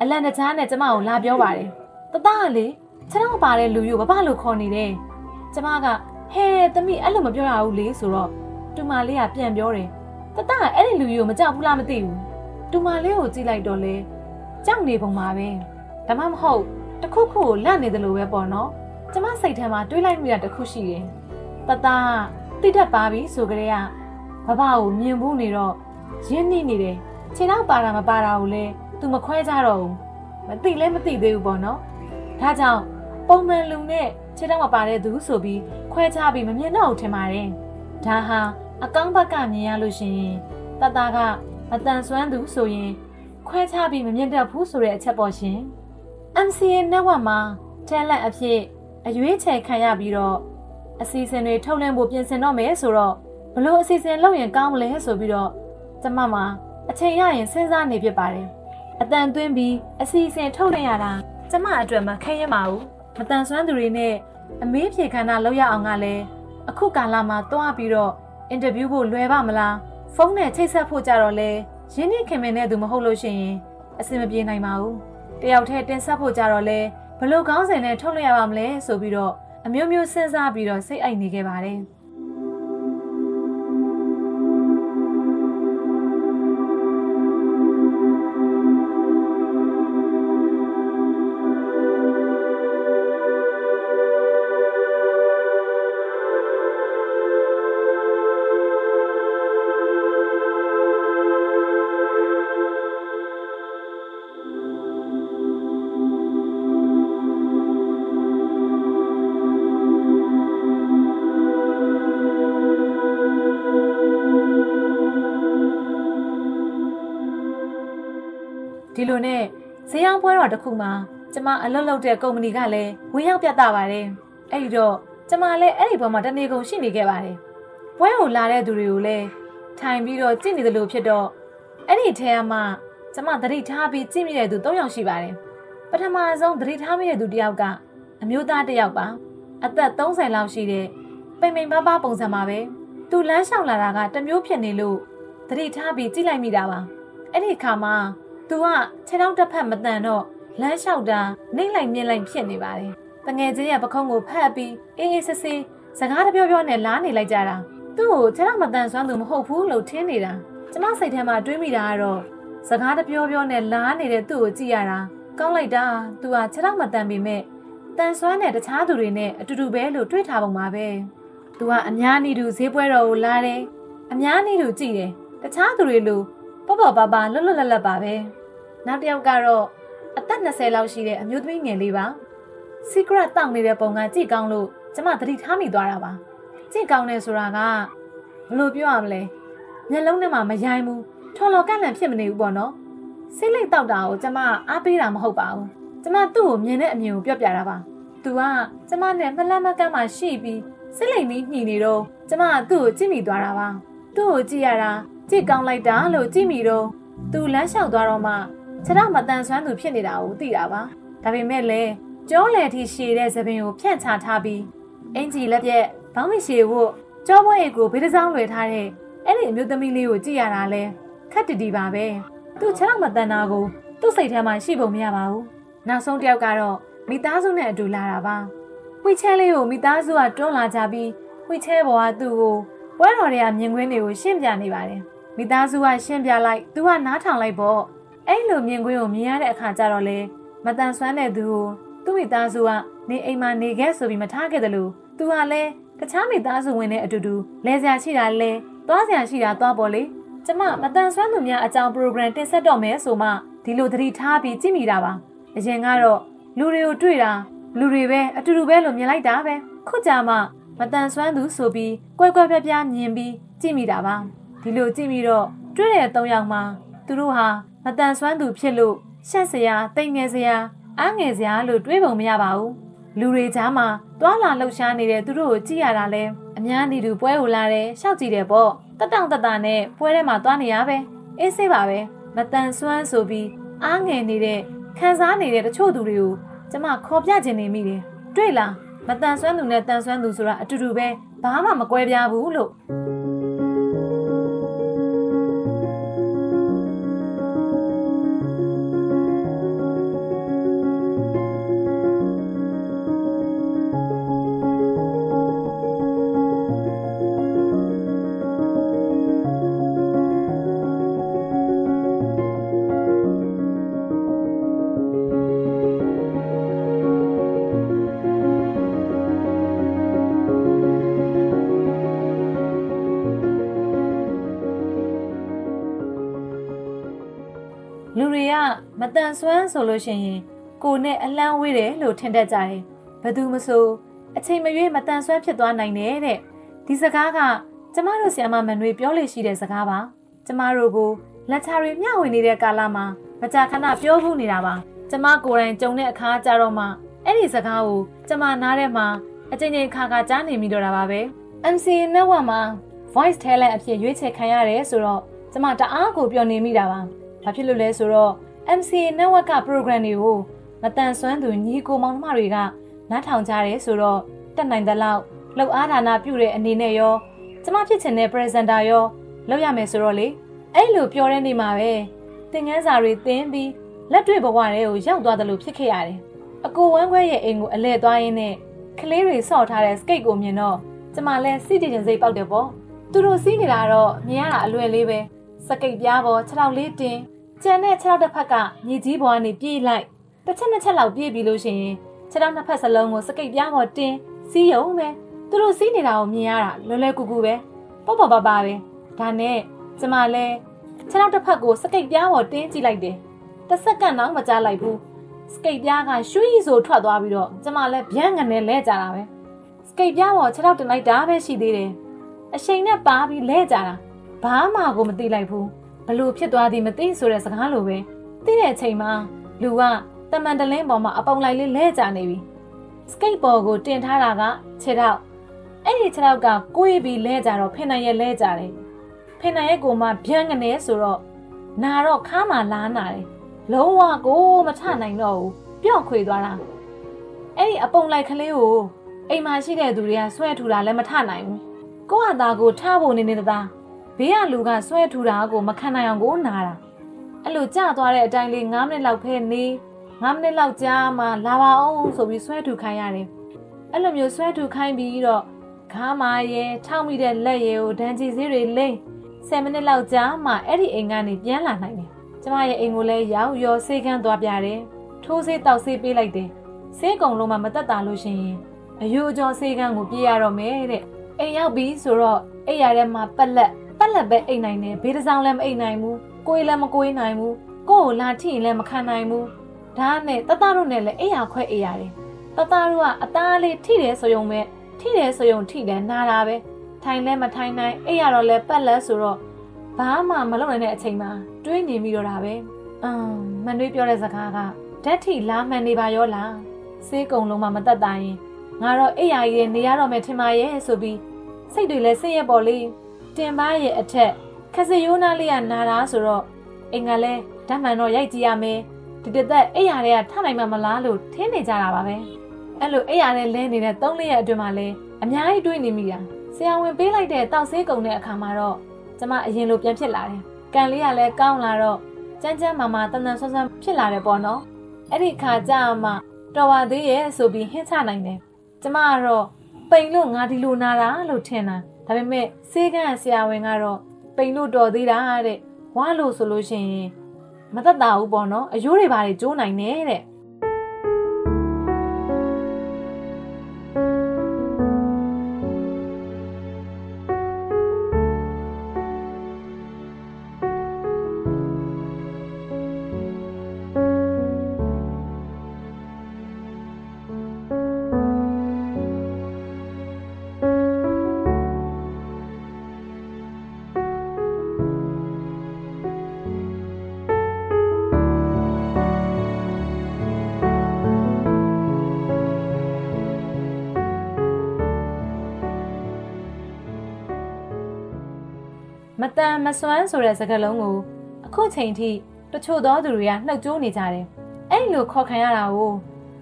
အလန်တကြားနဲ့ကျမကိုလာပြောပါတယ်။တသားကလေ ခြေထောက်ပါတဲ့လူယူဘဘလို့ခေါ်နေတယ်။ကျမကဟဲသမီးအဲ့လိုမပြောရဘူးလေဆိုတော့တူမလေးကပြန်ပြောတယ်။တသားကအဲ့ဒီလူယူကိုမကြောက်ဘူးလားမသိဘူး။တူမလေးကိုကြည့်လိုက်တော့လေကြောက်နေပုံပါပဲ။ဒါမှမဟုတ်တခုခုကိုလန့်နေတယ်လို့ပဲပေါ့နော်။ကျမစိတ်ထဲမှာတွေးလိုက်မိတာတခုရှိတယ်။တသားတိတက်ပါပြီဆိုကြတဲ့ကဘဘကိုမြင်ဖို့နေတော့ရင်းနှီးနေတယ်ခြေတော့ပါတာမပါတာကိုလည်း तू မခွဲကြတော့ဘူးမသိလဲမသိသေးဘူးပေါ့နော်ဒါကြောင့် ပုံမှန်လူနဲ့ခြေတော့မပါတဲ့သူဆိုပြီးခွဲခြားပြီးမမြင်တော့ဘူးထင်ပါတယ်ဒါဟာအကောင်းဘက်ကမြင်ရလို့ရှိရင်တတကမတန်ဆွမ်းသူဆိုရင်ခွဲခြားပြီးမမြင်တတ်ဘူးဆိုတဲ့အချက်ပေါ့ရှင် MCA network မှာ talent အဖြစ်အရွေးချယ်ခံရပြီးတော့အစီအစဉ်တွေထုတ်လွှင့်ဖို့ပြင်ဆင်တော့မယ်ဆိုတော့ဘလို့အစီအစဉ်လုပ်ရင်ကောင်းမလဲဆိုပြီးတော့ကျမမှာအချိန်ရရင်စဉ်းစားနေဖြစ်ပါတယ်အတန်သွင်းပြီးအစီအစဉ်ထုတ်လွှင့်ရတာကျမအတွက်မခဲရပါဘူး မတန်ဆွမ်းသူတွေနဲ့အမေးဖြေခန္ဓာလောက်ရအောင်ကလည်းအခုကာလမှာတွားပြီးတော့အင်တာဗျူးဖို့လွယ်ပါမလားဖုန်းနဲ့ချိတ်ဆက်ဖို့ကြတော့လဲရင်းနှီးခင်မင်တဲ့သူမဟုတ်လို့ရှိရင်အဆင်မပြေနိုင်ပါဘူးတယောက်တည်းတင်ဆက်ဖို့ကြတော့လဲဘလို့ကောင်းစင်နဲ့ထုတ်လွှင့်ရပါမလဲဆိုပြီးတော့အမျိုးမျိုးစဉ်းစားပြီးတော့စိတ်အိုက်နေခဲ့ပါတယ် နဲ့ဈေးရောင်းပွဲတော်တစ်ခုမှာကျမအလုပ်လုပ်တဲ့ကုမ္ပဏီကလည်းဝင်ရောက်ပြသပါတယ်အဲ့ဒီတော့ကျမလည်းအဲ့ဒီဘက်မှာတနေကုန်ရှိနေခဲ့ပါတယ်ပွဲကိုလာတဲ့သူတွေကိုလည်းထိုင်ပြီးတော့ကြည့်နေတယ်လို့ဖြစ်တော့အဲ့ဒီထဲမှာကျမသတိထားပြီးကြည့်မိတဲ့သူ၃ယောက်ရှိပါတယ်ပထမဆုံးသတိထားမိတဲ့သူတစ်ယောက်ကအမျိုးသားတစ်ယောက်ပါအသက်30လောက်ရှိတဲ့ပိန်ပိန်ပါးပါးပုံစံပါပဲသူလမ်းလျှောက်လာတာကတမျိုးဖြစ်နေလို့သတိထားပြီးကြည့်လိုက်မိတာပါအဲ့ဒီအခါမှာ သူကခြေထောက်တစ်ဖက်မတန်တော့လမ်းလျှောက်တာနှိမ့်လိုက်မြင့်လိုက်ဖြစ်နေပါတယ်တငယ်ချင်းရဲ့ပခုံးကိုဖတ်ပြီးအေးအေးဆေးဆေးစကားတပြောပြောနဲ့လားနေလိုက်ကြတာသူ့ကိုခြေထောက်မတန်ဆွမ်းသူမဟုတ်ဘူးလို့ထင်နေတာကျမစိတ်ထဲမှာတွေးမိတာကတော့စကားတပြောပြောနဲ့လားနေတဲ့သူ့ကိုကြည့်ရတာကောင်းလိုက်တာသူကခြေထောက်မတန်ပေမဲ့တန်ဆွမ်းတဲ့တခြားသူတွေနဲ့အတူတူပဲလို့တွေးထားပုံပါပဲသူကအများနီတူဈေးပွဲတော်ကိုလာတယ်အများနီတူကြည့်တယ်တခြားသူတွေလို ပေါ့ပေါ့ပါပါလွတ်လွတ်လပ်လပ်ပါပဲနောက်တစ်ယောက်ကတော့အသက်20လောက်ရှိတဲ့အမျိုးသမီးငယ်လေးပါ secret တောက်နေတဲ့ပုံကကြည့်ကောင်းလို့ကျမသတိထားမိသွားတာပါကြည့်ကောင်းတယ်ဆိုတာကဘယ်လိုပြောရမလဲမျက်လုံးထဲမှာမယိုင်းဘူးထော်လော်ကန့်လန့်ဖြစ်မနေဘူးပေါ့နော်စိတ်လိတ်တောက်တာကိုကျမအားပေးတာမဟုတ်ပါဘူးကျမသူ့ကိုမြင်တဲ့အမြင်ကိုပြောပြတာပါသူကကျမနဲ့မလန့်မကန့်မှရှိပြီးစိတ်လိမ်ပြီးညှိနေတော့ကျမကသူ့ကိုကြည့်မိသွားတာပါသူ့ကိုကြည့်ရတာ ကြည့်ကောင်းလိုက်တာလို့ကြည့်မိတော့သူလမ်းလျှောက်သွားတော့မှခြေထောက်မတန်ဆွမ်းသူဖြစ်နေတာကိုသိတာပါဒါပေမဲ့လည်းကျောလေထိရှည်တဲ့သပင်ကိုဖြန့်ချထားပြီးအင်ကြီးလက်ပြက်ဘောင်းမရှည်ဖို့ကြောပွဲအိတ်ကိုဘေးတစ်စောင်းလွယ်ထားတဲ့အဲ့ဒီအမျိုးသမီးလေးကိုကြည့်ရတာလဲခက်တတီပါပဲသူခြေထောက်မတန်တာကိုသူ့စိတ်ထဲမှာရှိပုံမရပါဘူးနောက်ဆုံးတစ်ယောက်ကတော့မိသားစုနဲ့အတူလာတာပါဝှိချဲလေးကိုမိသားစုကတွန်းလာကြပြီးဝှိချဲဘောကသူ့ကိုပွဲတော်တွေကမြင်ကွင်းတွေကိုရှင်းပြနေပါတယ် မိသားစုကရှင်းပြလိုက်သူကနားထောင်လိုက်ပေါ့အဲ့လိုမြင်ကွင်းကိုမြင်ရတဲ့အခါကျတော့လေမတန်ဆွမ်းတဲ့သူကိုသူ့မိသားစုကနေအိမ်မှာနေခဲ့ဆိုပြီးမထားခဲ့တယ်လို့သူကလည်းတခြားမိသားစုဝင်တဲ့အတူတူလဲစရာရှိတာလဲသွားစရာရှိတာသွားပေါ်လေကျမမတန်ဆွမ်းသူများအကြောင်း program တင်ဆက်တော့မယ်ဆိုမှဒီလိုသတိထားပြီးကြည့်မိတာပါအရင်ကတော့လူတွေကိုတွေ့တာလူတွေပဲအတူတူပဲလို့မြင်လိုက်တာပဲခုကြမှာမတန်ဆွမ်းသူဆိုပြီးကွဲကွဲပြားပြားမြင်ပြီးကြည့်မိတာပါ ဒီလိုကြည့်ပြီးတော့တွေ့တဲ့၃ယောက်မှာသူတို့ဟာမတန်ဆွမ်းသူဖြစ်လို့ရှက်စရာတိမ်ငယ်စရာအားငယ်စရာလို့တွေးပုံမရပါဘူးလူတွေကြားမှာတွာလာလှုပ်ရှားနေတဲ့သူတို့ကိုကြည့်ရတာလဲအများနေသူပွဲကိုလာတယ်ရှောက်ကြည့်တယ်ပေါ့တက်တောင့်တက်တာနဲ့ပွဲထဲမှာတွားနေရပဲအေးဆေးပါပဲမတန်ဆွမ်းဆိုပြီးအားငယ်နေတဲ့ခံစားနေတဲ့တချို့သူတွေကိုကျမခေါ်ပြခြင်းနေမိတယ်တွေ့လားမတန်ဆွမ်းသူနဲ့တန်ဆွမ်းသူဆိုတာအတူတူပဲဘာမှမကွဲပြားဘူးလို့လူ မတန်ဆွမ်းဆိုလို့ရှိရင်ကိုနဲ့အလန်းဝေးတယ်လို့ထင်တတ်ကြတယ်ဘသူမဆိုအချိန်မရွေးမတန်ဆွမ်းဖြစ်သွားနိုင်တယ်တဲ့ဒီစကားကကျမတို့ဆီယမမန်တွေပြောလို့ရှိတဲ့စကားပါကျမတို့ကိုလက်ချာတွေမျှဝေနေတဲ့ကာလမှာမကြာခဏပြောဖို့နေတာပါကျမကိုယ်တိုင်ကြုံတဲ့အခါကြတော့မှအဲ့ဒီစကားကိုကျမနားထဲမှာအချိန်ချင်းခါခါကြားနေမိတော့တာပါပဲ MC Network မှာ voice talent အဖြစ်ရွေးချယ်ခံရတယ်ဆိုတော့ကျမတအားကိုပြောနေမိတာပါဘာဖြစ်လို့လဲဆိုတော့ MCA network က program တွေကိုမတန်ဆွမ်းသူညီကိုမောင်နှမတွေကနားထောင်ကြတယ်ဆိုတော့တက်နိုင်တဲ့လောက်လှုပ်အားဒါနာပြုတဲ့အနေနဲ့ရောကျမဖြစ်ချင်တဲ့ presenter ရောလုပ်ရမယ်ဆိုတော့လေအဲ့လိုပြောတဲ့နေ့မှာပဲသင်ခန်းစာတွေသင်ပြီးလက်တွေ့ဘဝတွေကိုရောက်သွားတယ်လို့ဖြစ်ခဲ့ရတယ်အကိုဝမ်းခွဲရဲ့အိမ်ကိုအလဲသွားရင်းနဲ့ကလေးတွေဆော့ထားတဲ့ skate ကိုမြင်တော့ကျမလည်းစီးကြင်စိတ်ပေါက်တယ်ပေါ့သူတို့စီးနေတာတော့မြင်ရတာအလွယ်လေးပဲစကိတ်ပြားပေါ်ခြေထောက်လေးတင် ကျန်တဲ့ခြေထောက်တစ်ဖက်ကမြေကြီးပေါ်ကနေပြေးလိုက်တစ်ချက်နှစ်ချက်လောက်ပြေးပြီးလို့ရှိရင်ခြေထောက်နှစ်ဖက်စလုံးကိုစကိတ်ပြားပေါ်တင်စီးရုံပဲသူတို့စီးနေတာကိုမြင်ရတာလွယ်လွယ်ကူကူပဲပေါ့ပေါ့ပါပါပဲဒါနဲ့ကျမလည်းခြေထောက်တစ်ဖက်ကိုစကိတ်ပြားပေါ်တင်းကြည့်လိုက်တယ်တစ်စက္ကန့်တော့မကြားလိုက်ဘူးစကိတ်ပြားကရွှီဆိုထွက်သွားပြီးတော့ကျမလည်းဗျန်းငနဲ့လဲကြတာပဲစကိတ်ပြားပေါ်ခြေထောက်တင်လိုက်တာပဲရှိသေးတယ်အချိန်နဲ့ပါပြီးလဲကြတာဘာမှကိုမသိလိုက်ဘူး ဘလို့ဖြစ်သွားသည်မသိဆိုတဲ့စကားလိုပဲသိတဲ့အချိန်မှာလူကတမန်တလင်းပေါ်မှာအပုံလိုက်လေးလဲကြနေပြီစကိတ်ဘော်ကိုတင်ထားတာကခြေထောက်အဲ့ဒီခြေထောက်ကကိုေးပြီးလဲကြတော့ဖင်နိုင်ရဲ့လဲကြတယ်ဖင်နိုင်ရဲ့ကိုမှဗျန်းကနေဆိုတော့နာတော့ခါမှလားနာတယ်လုံးဝကိုမထနိုင်တော့ဘူးပြော့ခွေသွားတာအဲ့ဒီအပုံလိုက်ကလေးကိုအိမ်မှာရှိတဲ့သူတွေကဆွဲထူတာလည်းမထနိုင်ဘူးကိုယ့်ဟာသားကိုထားဖို့နေနေတသား ဘေးကလူကဆွဲထူတာကိုမခံနိုင်အောင်ကိုနာတာအဲ့လိုကြာသွားတဲ့အတိုင်းလေး9မိနစ်လောက်ဖဲနေ9မိနစ်လောက်ကြာမှလာပါအောင်ဆိုပြီးဆွဲထူခိုင်းရတယ်အဲ့လိုမျိုးဆွဲထူခိုင်းပြီးတော့ခါမာရဲထောက်မိတဲ့လက်ရဲကိုဒန်ချီစည်းတွေလိမ့်10မိနစ်လောက်ကြာမှအဲ့ဒီအိမ်ကနေပြန်လာနိုင်တယ်ကျမရဲ့အိမ်ကိုလည်းရောက်ရောဆေးကန်းသွားပြတယ်ထိုးဆေးတောက်ဆေးပေးလိုက်တယ်ဆေးကုံလုံးမှမတက်တာလို့ရှိရင်အယူအကျော်ဆေးကန်းကိုပြေးရတော့မယ်တဲ့အိမ်ရောက်ပြီဆိုတော့အိမ်ရထဲမှာပက်လက် ပက်လက်ပဲအိမ်နိုင်တယ်ဘေးတစ်စောင်းလည်းမအိမ်နိုင်ဘူးကိုယ်လည်းမကိုယ်နိုင်ဘူးကိုယ့်ကိုလာထိရင်လည်းမခံနိုင်ဘူးဒါနဲ့တတတို့နဲ့လည်းအိမ်ရခွဲအိမ်ရတယ်တတတို့ကအသားလေးထိတယ်ဆိုရုံပဲထိတယ်ဆိုရုံထိတယ်နာတာပဲထိုင်လည်းမထိုင်နိုင်အိမ်ရတော့လည်းပက်လက်ဆိုတော့ဘာမှမလုပ်နိုင်တဲ့အချိန်မှာတွေးနေမိတော့တာပဲအမ်မန်တွေးပြောတဲ့စကားကဓာတ်ထိလာမှန်နေပါရောလားစေးကုံလုံးမှမတက်တာရင်ငါတော့အိယာကြီးရဲ့နေရတော့မယ်ထင်ပါရဲ့ဆိုပြီးစိတ်တွေလည်းစိတ်ရဲ့ပေါ်လေး တင်ပါရဲ့အထက်ခစရိုးနာလေးကနာတာဆိုတော့အိမ်ကလည်းဓာတ်မှန်တော့ရိုက်ကြည့်ရမယ်ဒီတသက်အိယာတွေကထနိုင်မှာမလားလို့ထင်းနေကြတာပါပဲအဲ့လိုအိယာနဲ့လဲနေတဲ့၃လေးရက်အတွင်းမှာလည်းအများကြီးတွေးနေမိတာဆရာဝန်ပေးလိုက်တဲ့တောက်ဆေးကုံတဲ့အခါမှာတော့ကျမအရင်လိုပြန်ဖြစ်လာတယ်ကန်လေးကလည်းကောင်းလာတော့ကြမ်းကြမ်းမာမာတန်တန်ဆွမ်းဆွမ်းဖြစ်လာတယ်ပေါ့နော်အဲ့ဒီခါကျမှတော်ပါသေးရဲ့ဆိုပြီးဟင်းချနိုင်တယ်ကျမကတော့ပိန်လို့ငါဒီလိုနာတာလို့ထင်တာ ဒါပေမဲ့ဆေးကန်းဆရာဝန်ကတော့ပိန်လို့တော်သေးတာတဲ့ဝါလို့ဆိုလို့ရှိရင်မသက်သာဘူးပေါ့နော်အယိုးတွေဘာတွေကျိုးနိုင်တယ်တဲ့ မစွမ်းဆိုတဲ့စကားလုံးကိုအခုချိန်ထိတချို့သောသူတွေကနှုတ်ကြိုးနေကြတယ်။အဲ့လိုခေါ်ခံရတာကို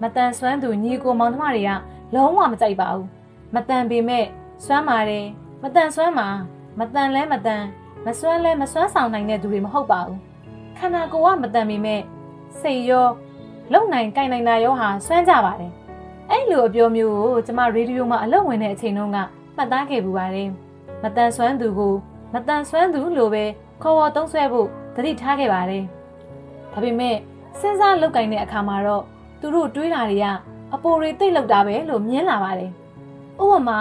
မတန်စွမ်းသူညီကိုမောင်နှမတွေကလုံးဝမကြိုက်ပါဘူး။မတန်ပေမဲ့စွမ်းပါတယ်မတန်စွမ်းမှာမတန်လဲမတန်မစွမ်းလဲမစွမ်းဆောင်နိုင်တဲ့သူတွေမဟုတ်ပါဘူး။ခန္ဓာကိုယ်ကမတန်ပေမဲ့စိတ်ရောလုံနိုင်ကြိုင်နိုင်တာရောဟာစွမ်းကြပါတယ်။အဲ့လိုအပြောမျိုးကိုကျမရေဒီယိုမှာအလုပ်ဝင်တဲ့အချိန်တုန်းကမှတ်သားခဲ့ပူပါတယ်။မတန်စွမ်းသူကို မတန်ဆွမ်းသူလိုပဲခေါ်ဝေါ်သုံးဆွဲဖို့သတိထားခဲ့ပါတယ်။ဒါပေမဲ့စဉ်းစားလောက်ကင်တဲ့အခါမှာတော့သူတို့တွေးတာတွေကအပိုတွေတိတ်လောက်တာပဲလို့မြင်လာပါတယ်။ဥပမာ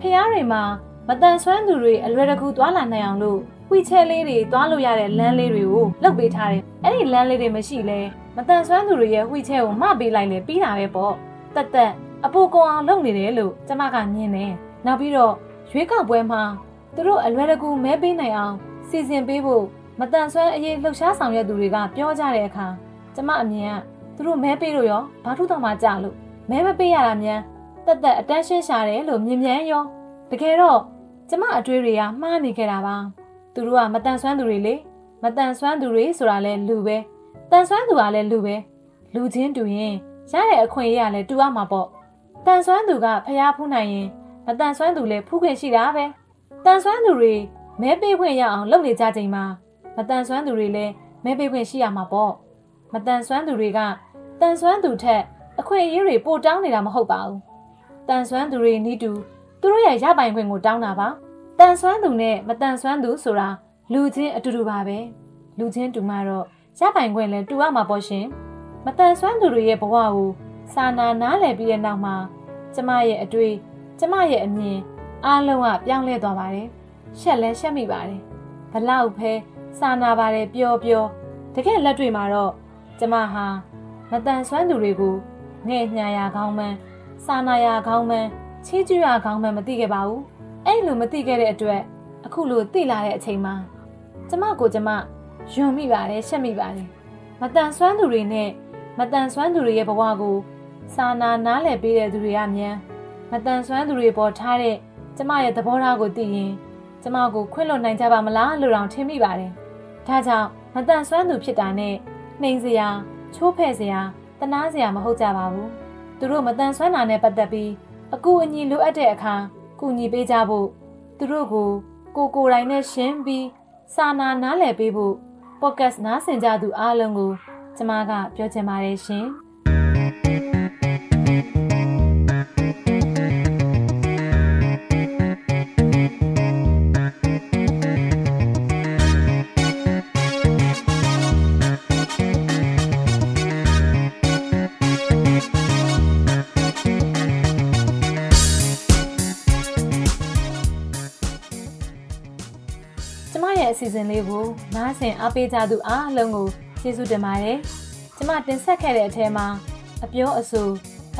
ဖျားတွေမှာမတန်ဆွမ်းသူတွေအလွယ်တကူသွားလာနိုင်အောင်လို့ဝီချဲလေးတွေသွားလို့ရတဲ့လမ်းလေးတွေကိုလုပ်ပေးထားတယ်။အဲ့ဒီလမ်းလေးတွေမရှိလဲမတန်ဆွမ်းသူတွေရဲ့ဝီချဲကိုမပေးလိုက်လေပြီးတာပဲပေါ့။တက်တက်အပိုကောင်အောင်လုပ်နေတယ်လို့ကျမကမြင်တယ်။နောက်ပြီးတော့ရွေးကောက်ပွဲမှာ သူတို့အလွယ်တကူမဲပေးနိုင်အောင်စီစဉ်ပေးဖို့မတန်ဆွမ်းအရေးလှုပ်ရှားဆောင်ရွက်သူတွေကပြောကြတဲ့အခါကျမအမြင်ကသူတို့မဲပေးလို့ရောဘာထုတော်မှကြလို့မဲမပေးရတာမြန်တက်တက်အတန်းရှင်းရှာတယ်လို့မြင်မြန်ရောတကယ်တော့ကျမအတွေ့တွေကမှားနေခဲ့တာပါသူတို့ကမတန်ဆွမ်းသူတွေလေမတန်ဆွမ်းသူတွေဆိုတာလဲလူပဲတန်ဆွမ်းသူကလည်းလူပဲလူချင်းတူရင်ရတဲ့အခွင့်အရေးကလည်းတူရမှာပေါ့တန်ဆွမ်းသူကဖျားဖူးနိုင်ရင်မတန်ဆွမ်းသူလည်းဖူးခွင့်ရှိတာပဲ တန်ဆွမ်းသူတွေမဲပေးခွင့်ရအောင်လုပ်နေကြချိန်မှာမတန်ဆွမ်းသူတွေလည်းမဲပေးခွင့်ရှိရမှာပေါ့မတန်ဆွမ်းသူတွေကတန်ဆွမ်းသူထက်အခွင့်အရေးတွေပိုတောင်းနေတာမဟုတ်ပါဘူးတန်ဆွမ်းသူတွေနီးတူသူတို့ရဲ့ရပိုင်ခွင့်ကိုတောင်းတာပါတန်ဆွမ်းသူနဲ့မတန်ဆွမ်းသူဆိုတာလူချင်းအတူတူပါပဲလူချင်းတူမှတော့ရပိုင်ခွင့်လည်းတူရမှာပေါ့ရှင်မတန်ဆွမ်းသူတွေရဲ့ဘဝကိုစာနာနားလည်ပြီးတဲ့နောက်မှာကျမရဲ့အတွေ့ကျမရဲ့အမြင် အားလုံးကပြောင်းလဲသွားပါတယ်။ရှက်လဲရှက်မိပါတယ်။ဘလောက်ဖဲစာနာပါတယ်ပျော်ပျော်တကယ်လက်တွေ့မှာတော့ကျမဟာမတန်ဆွမ်းသူတွေကိုငဲ့ညာရာကောင်းမှန်းစာနာရာကောင်းမှန်းချီးကျူးရာကောင်းမှန်းမသိခဲ့ပါဘူး။အဲ့လိုမသိခဲ့တဲ့အတွက်အခုလိုသိလာတဲ့အချိန်မှာကျမကိုကျမယွံမိပါတယ်ရှက်မိပါတယ်။မတန်ဆွမ်းသူတွေနဲ့မတန်ဆွမ်းသူတွေရဲ့ဘဝကိုစာနာနားလည်ပေးတဲ့သူတွေကမြန်မတန်ဆွမ်းသူတွေပေါ်ထားတဲ့ ကျမရဲ့သဘောထားကိုသိရင်ကျမကိုခွင့်လွှတ်နိုင်ကြပါမလားလို့တောင်ထင်မိပါတယ်။ဒါကြောင့်မတန်ဆွမ်းသူဖြစ်တာနဲ့နှိမ်စရာချိုးဖဲ့စရာတနာစရာမဟုတ်ကြပါဘူး။သူတို့မတန်ဆွမ်းတာနဲ့ပတ်သက်ပြီးအကူအညီလိုအပ်တဲ့အခါကူညီပေးကြဖို့သူတို့ကိုကိုကိုယ်တိုင်နဲ့ရှင်းပြီးစာနာနားလည်ပေးဖို့ podcast နားဆင်ကြသူအားလုံးကိုကျမကပြောချင်ပါတယ်ရှင်။ စီအစဉ်လေးကိုနားဆင်အားပေးကြသူအားလုံးကိုကျေးဇူးတင်ပါတယ်။ကျမတင်ဆက်ခဲ့တဲ့အထဲမှာအပြောအဆို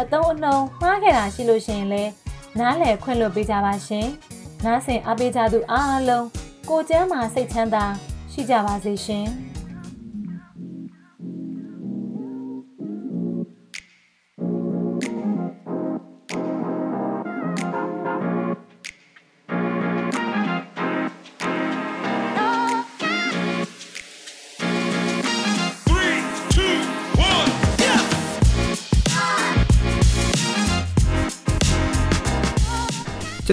အသုံးအနှုန်းမှားခဲ့တာရှိလို့ရှိရင်လည်းနားလည်ခွင့်လွှတ်ပေးကြပါရှင်။နားဆင်အားပေးကြသူအားလုံးကိုကျမ်းမာစိတ်ချမ်းသာရှိကြပါစေရှင်။